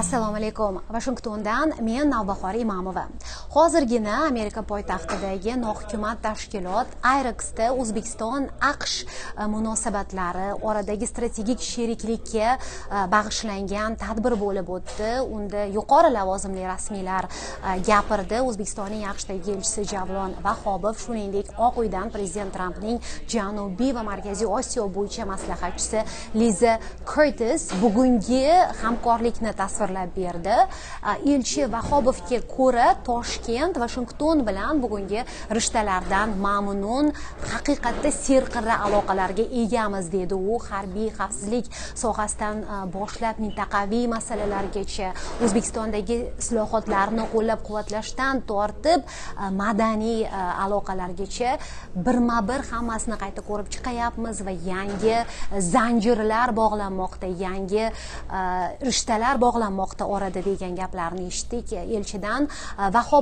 assalomu alaykum vashingtondan men navbahor imamova hozirgina amerika poytaxtidagi nohukumat tashkilot ayreksda o'zbekiston aqsh e, munosabatlari oradagi strategik sheriklikka e, bag'ishlangan tadbir bo'lib o'tdi. Unda yuqori lavozimli rasmiylar e, gapirdi o'zbekistonning aqshdagi elchisi javlon vahobov shuningdek oq uydan prezident trampning janubiy va markaziy osiyo bo'yicha maslahatchisi liza kurtis bugungi hamkorlikni tasvirlab berdi. Elchi vahobovga ko'ra toshkent vashington bilan bugungi rishtalardan mamnun haqiqatda serqirra aloqalarga egamiz dedi u harbiy xavfsizlik sohasidan e, boshlab mintaqaviy masalalargacha. O'zbekistondagi islohotlarni qo'llab quvvatlashdan tortib e, madaniy e, aloqalargacha birma bir hammasini qayta ko'rib chiqayapmiz va yangi zanjirlar bog'lanmoqda yangi rishtalar bog'lanmoqda orada degan gaplarni eshitdik. Elchidan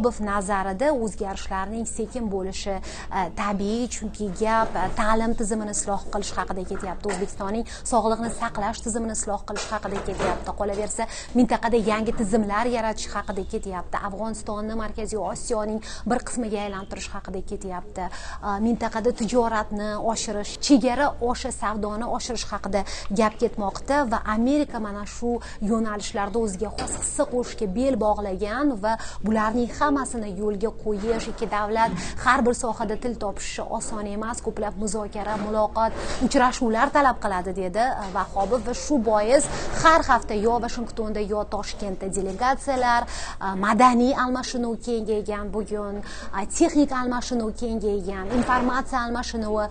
vahobov nazarida o'zgarishlarning sekin bo'lishi e, tabiiy chunki gap e, ta'lim tizimini isloh qilish haqida ketyapti. O'zbekistonning sog'liqni saqlash tizimini isloh qilish haqida ketyapti. Qolaversa mintaqada yangi tizimlar yaratish haqida ketyapti. Afg'onistonni markaziy osiyoning bir qismiga aylantirish haqida ketyapti. E, mintaqada tijoratni oshirish chegara osha savdoni oshirish haqida gap ketmoqda va amerika mana shu yo'nalishlarda o'ziga xos hissa qo'shishga bel bog'lagan va bularning hammasini yo'lga qo'yish ikki davlat har bir sohada til topishi oson emas ko'plab muzokara muloqot uchrashuvlar talab qiladi dedi e, vahobov. Va shu bois har hafta yo vashingtonda yo toshkentda delegatsiyalar e, madaniy almashinuv kengaygan bugun e, texnik almashinuv kengaygan informatsiya almashinuvi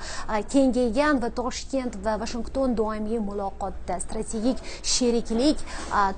kengaygan va toshkent va vashington doimiy muloqotda. Strategik sheriklik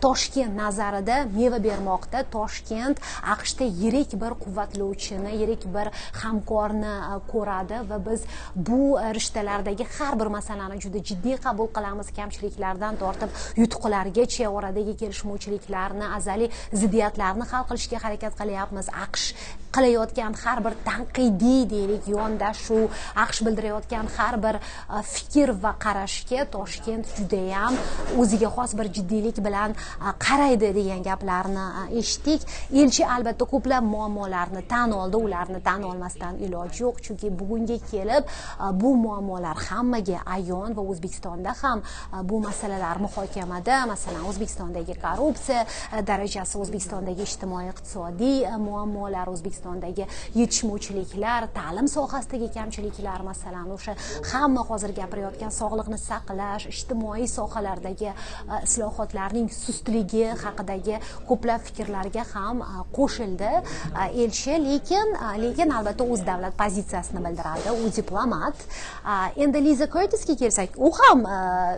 toshkent nazarida meva bermoqda. Toshkent aqshda yirik bir quvvatlovchini yirik bir hamkorni e, ko'radi va biz bu e, rishtalardagi har bir masalani juda jiddiy qabul qilamiz. Kamchiliklardan tortib yutuqlargacha oradagi kelishmovchiliklarni azaliy ziddiyatlarni hal qilishga harakat qilyapmiz. Aqsh qilayotgan har bir tanqidiy deylik yondashuv aqsh bildirayotgan har bir e, fikr va qarashga toshkent judayam o'ziga xos bir jiddiylik bilan e, qaraydi degan gaplarni e, eshitdik. Elchi albatta ko'plab muammolarni tan oldi. Ularni tan olmasdan iloj yo'q chunki bugunga kelib bu muammolar hammaga ayon va o'zbekistonda ham bu masalalar muhokamada. Masalan o'zbekistondagi korrupsiya darajasi o'zbekistondagi ijtimoiy iqtisodiy muammolar o'zbekistondagi yetishmovchiliklar ta'lim sohasidagi kamchiliklar masalan o'sha hamma hozir gapirayotgan sog'liqni saqlash ijtimoiy sohalardagi e, islohotlarning sustligi haqidagi ko'plab fikrlarga ham e, qo'shildi e, elchi. Lekin lekin albatta o'z davlat pozitsiyasini bildiradi u diplomat. Endi liza kurtisga kelsak u ham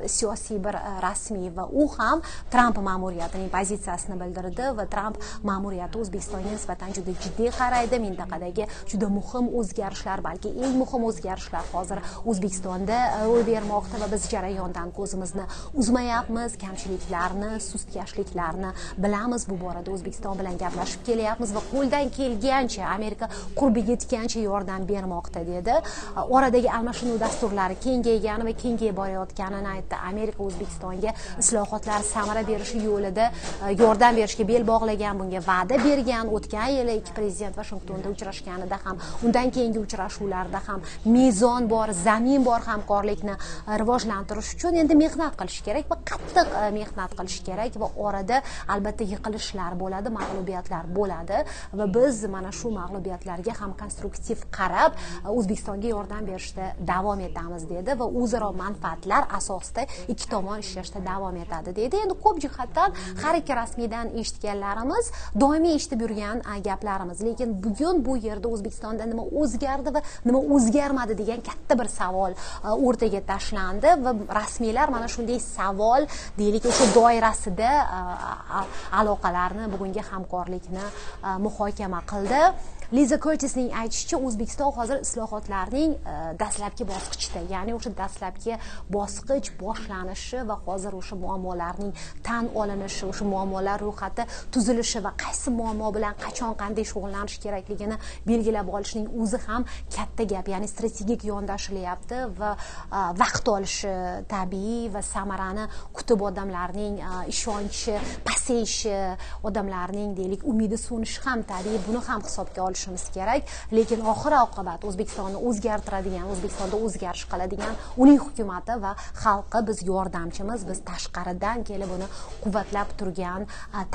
siyosiy bir rasmiy va u ham tramp ma'muriyatining pozitsiyasini bildirdi va tramp ma'muriyati o'zbekistonga nisbatan juda jiddiy qaraydi mintaqadagi juda muhim o'zgarishlar balki eng muhim o'zgarishlar hozir o'zbekistonda e, ro'y bermoqda va biz jarayondan ko'zimizni uzmayapmiz. Kamchiliklarni sustkashliklarni bilamiz. Bu borada o'zbekiston bilan gaplashib kelyapmiz va qo'ldan kelgancha amerika qurbi yetgancha yordam bermoqda dedi. E, oradagi almashinuv dasturlari kengaygani va kengayib borayotganini aytdi. Amerika o'zbekistonga islohotlar samara berishi yo'lida e, yordam berishga bel bog'lagan bunga va'da bergan o'tgan yili ikki prezident vashingtonda uchrashganida ham undan keyingi uchrashuvlarda ham mezon bor zamin bor hamkorlikni e, rivojlantirish uchun endi mehnat qilish kerak va qattiq e, mehnat qilish kerak va orada albatta yiqilishlar bo'ladi mag'lubiyatlar bo'ladi va biz mana shu mag'lubiyatlarga ham konstruktiv qarab e, o'zbekistonga yordam berishda davom etamiz dedi va o'zaro manfaatlar asosida ikki tomon ishlashda davom etadi dedi. Endi ko'p jihatdan har ikki rasmiydan eshitganlarimiz doimiy eshitib yurgan gaplarimiz. Lekin bugun bu yerda o'zbekistonda nima o'zgardi va nima o'zgarmadi degan katta bir savol e, o'rtaga tashlandi va rasmiylar mana shunday savol deylik o'sha doirasida e, aloqalarni bugungi hamkorlikni e, muhokama qildi. Liza kortisning aytishicha o'zbekiston hozir islohotlarning e, dastlabki bosqichida ya'ni o'sha dastlabki bosqich boshlanishi va hozir o'sha muammolarning tan olinishi o'sha muammolar ro'yxati tuzilishi va qaysi muammo bilan qachon qanday shug'ullanish kerakligini belgilab olishning o'zi ham katta gap ya'ni strategik yondashilyapti va e, vaqt olishi tabiiy va samarani kutib odamlarning e, ishonchi past pasayishi odamlarning deylik umidi so'nishi ham tabiiy buni ham hisobga olishimiz kerak. Lekin oxir oqibat o'zbekistonni o'zgartiradigan o'zbekistonda o'zgarish qiladigan uning hukumati va xalqi biz yordamchimiz biz tashqaridan kelib uni quvvatlab turgan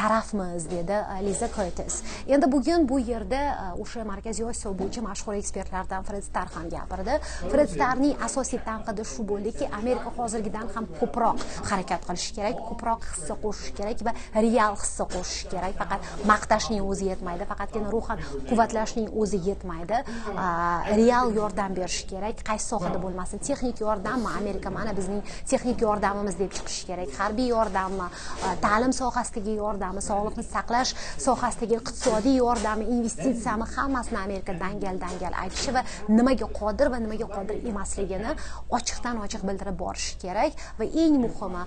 tarafmiz dedi liza kertis endi bugun bu yerda o'sha markaziy osiyo bo'yicha mashhur ekspertlardan fred star ham gapirdi fred starning asosiy tanqidi shu bo'ldiki amerika hozirgidan ham ko'proq harakat qilishi kerak ko'proq hissa qo'shishi kerak va real hissa qo'shish kerak. Faqat maqtashning o'zi yetmaydi faqatgina ruhan quvvatlashning o'zi yetmaydi. Real yordam berish kerak qaysi sohada bo'lmasin. Texnik yordammi? Amerika mana bizning texnik yordamimiz deb chiqishi kerak. Harbiy yordammi? Ta'lim sohasidagi yordami sog'liqni saqlash sohasidagi iqtisodiy yordami investitsiyami? Hammasini amerika dangal dangal aytishi va nimaga qodir va nimaga qodir emasligini ochiqdan ochiq bildirib borishi kerak. Va eng muhimi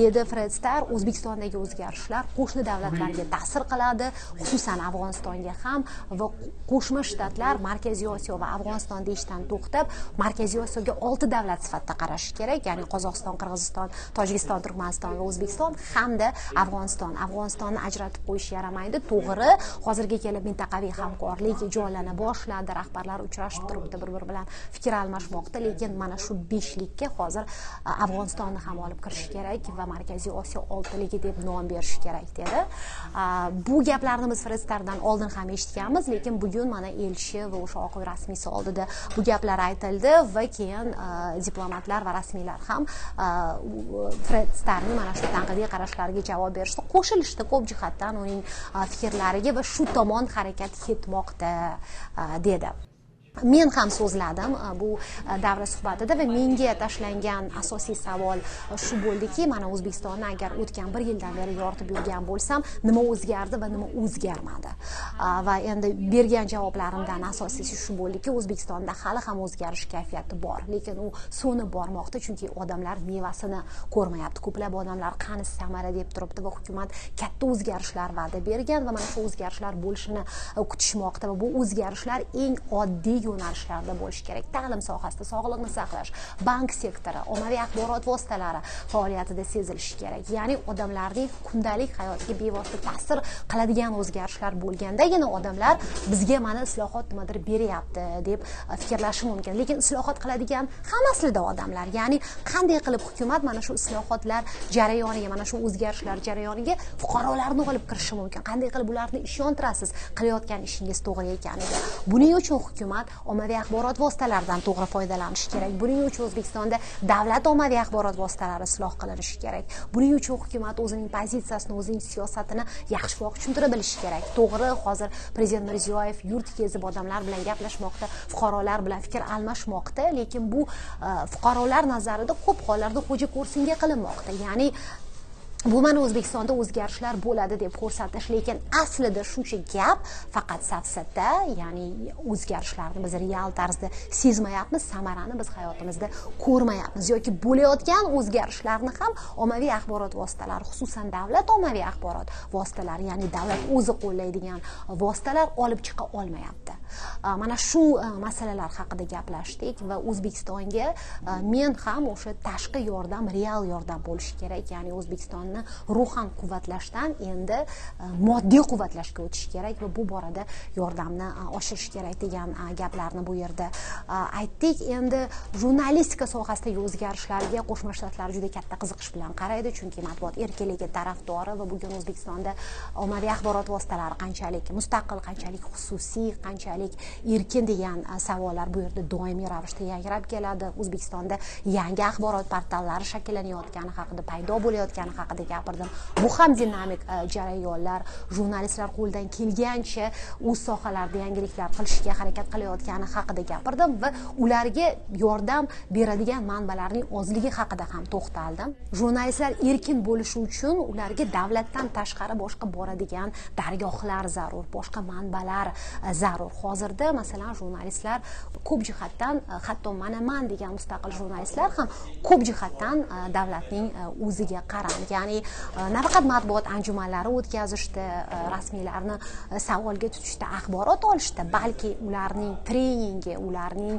dedi fred star o'zbekistondagi o'zgarishlar qo'shni davlatlarga ta'sir qiladi xususan afg'onistonga ham va qo'shma shtatlar markaziy osiyo va afg'oniston deyishdan to'xtab markaziy osiyoga olti davlat sifatida qarashi kerak ya'ni qozog'iston qirg'iziston tojikiston turkmaniston va o'zbekiston hamda afg'oniston. Afg'onistonni ajratib qo'yish yaramaydi to'g'ri hozirga kelib mintaqaviy hamkorlik jonlana boshladi rahbarlar uchrashib turibdi bir biri bilan fikr almashmoqda lekin mana shu beshlikka hozir afg'onistonni ham olib kirish kerak va markaziy osiyo oltiligi deb nom berish kerak dedi. Bu gaplarni biz firistlardan oldin ham eshitganmiz lekin bugun mana elchi va o'sha oq uy rasmiysi oldida bu gaplar aytildi va keyin diplomatlar va rasmiylar ham fred mana shu tanqidiy qarashlariga javob berishdi. Qo'shilishdi ko'p jihatdan uning fikrlariga va shu tomon harakat ketmoqda dedi. Men ham so'zladim e, bu e, davra suhbatida va menga tashlangan asosiy savol e, shu bo'ldiki mana o'zbekistonni agar o'tgan bir yildan beri yoritib yurgan bo'lsam nima o'zgardi va nima o'zgarmadi? Va endi bergan javoblarimdan asosiysi shu bo'ldiki o'zbekistonda hali ham o'zgarish kayfiyati bor lekin u so'nib bormoqda chunki odamlar mevasini ko'rmayapti. Ko'plab odamlar qani samara deb turibdi va hukumat katta o'zgarishlar va'da bergan va mana shu o'zgarishlar bo'lishini kutishmoqda va bu o'zgarishlar eng oddiy yo'nalishlarda bo'lishi kerak. Ta'lim sohasida sog'liqni saqlash bank sektori ommaviy axborot vositalari faoliyatida sezilishi kerak. Ya'ni odamlarning kundalik hayotiga bevosita ta'sir qiladigan o'zgarishlar bo'lgandagina odamlar bizga mana islohot nimadir beryapti deb fikrlashi mumkin. Lekin islohot qiladigan ham aslida odamlar ya'ni qanday qilib hukumat mana shu islohotlar jarayoniga mana shu o'zgarishlar jarayoniga fuqarolarni olib kirishi mumkin? Qanday qilib ularni ishontirasiz qilayotgan ishingiz to'g'ri ekaniga buning uchun hukumat ommaviy axborot vositalaridan to'g'ri foydalanish kerak. Buning uchun o'zbekistonda davlat ommaviy axborot vositalari isloh qilinishi kerak. Buning uchun hukumat o'zining pozitsiyasini o'zining siyosatini yaxshiroq tushuntira bilishi kerak. To'g'ri hozir prezident mirziyoyev yurt kezib odamlar bilan gaplashmoqda fuqarolar bilan fikr almashmoqda lekin bu e, fuqarolar nazarida ko'p hollarda xo'ja ko'rsinga qilinmoqda. Ya'ni bu mana o'zbekistonda o'zgarishlar bo'ladi deb ko'rsatish lekin aslida shuncha gap faqat safsata ya'ni o'zgarishlarni biz real tarzda sezmayapmiz samarani biz hayotimizda ko'rmayapmiz yoki bo'layotgan o'zgarishlarni ham ommaviy axborot vositalari xususan davlat ommaviy axborot vositalari ya'ni davlat o'zi qo'llaydigan vositalar olib chiqa olmayapti. Э, mana shu э, masalalar haqida gaplashdik va o'zbekistonga э, men ham o'sha tashqi yordam real yordam bo'lishi kerak. Ya'ni o'zbekistonni ruhan quvvatlashdan endi e, moddiy quvvatlashga o'tish kerak va bu borada yordamni e, oshirish kerak degan e, gaplarni bu yerda aytdik. Endi jurnalistika sohasidagi o'zgarishlarga qo'shma shtatlar juda katta qiziqish bilan qaraydi chunki matbuot erkinligi tarafdori va bugun o'zbekistonda ommaviy axborot vositalari qanchalik mustaqil qanchalik xususiy qanchalik erkin degan e, savollar bu yerda doimiy ravishda yangrab keladi. O'zbekistonda yangi axborot portallari shakllanayotgani haqida paydo bo'layotgani haqida gapirdim. Bu ham dinamik e, jarayonlar jurnalistlar qo'lidan kelgancha o'z sohalarida yangiliklar qilishga harakat qilayotgani haqida gapirdim va ularga yordam beradigan manbalarning ozligi haqida ham to'xtaldim. Jurnalistlar erkin bo'lishi uchun ularga davlatdan tashqari boshqa boradigan dargohlar zarur boshqa manbalar e, zarur. Hozirda masalan jurnalistlar ko'p jihatdan e, hatto mana man degan mustaqil jurnalistlar ham ko'p jihatdan e, davlatning e, o'ziga qarang. Ya'ni nafaqat matbuot anjumanlari o'tkazishda rasmiylarni savolga tutishda axborot olishda balki ularning treningi ularning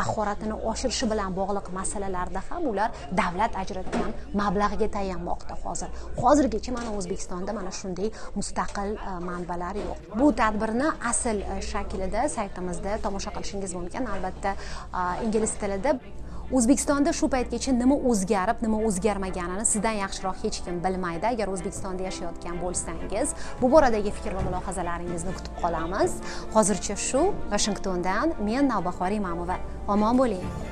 mahoratini oshirishi bilan bog'liq masalalarda ham ular davlat ajratgan mablag'ga tayanmoqda hozir. Hozirgacha mana o'zbekistonda mana shunday mustaqil manbalar yo'q. Bu tadbirni asl shaklida saytimizda tomosha qilishingiz mumkin albatta ingliz tilida o'zbekistonda shu paytgacha nima o'zgarib nima o'zgarmaganini sizdan yaxshiroq hech kim bilmaydi agar o'zbekistonda yashayotgan bo'lsangiz bu boradagi fikr va mulohazalaringizni kutib qolamiz hozircha shu vashingtondan men navbahor imamova omon bo'ling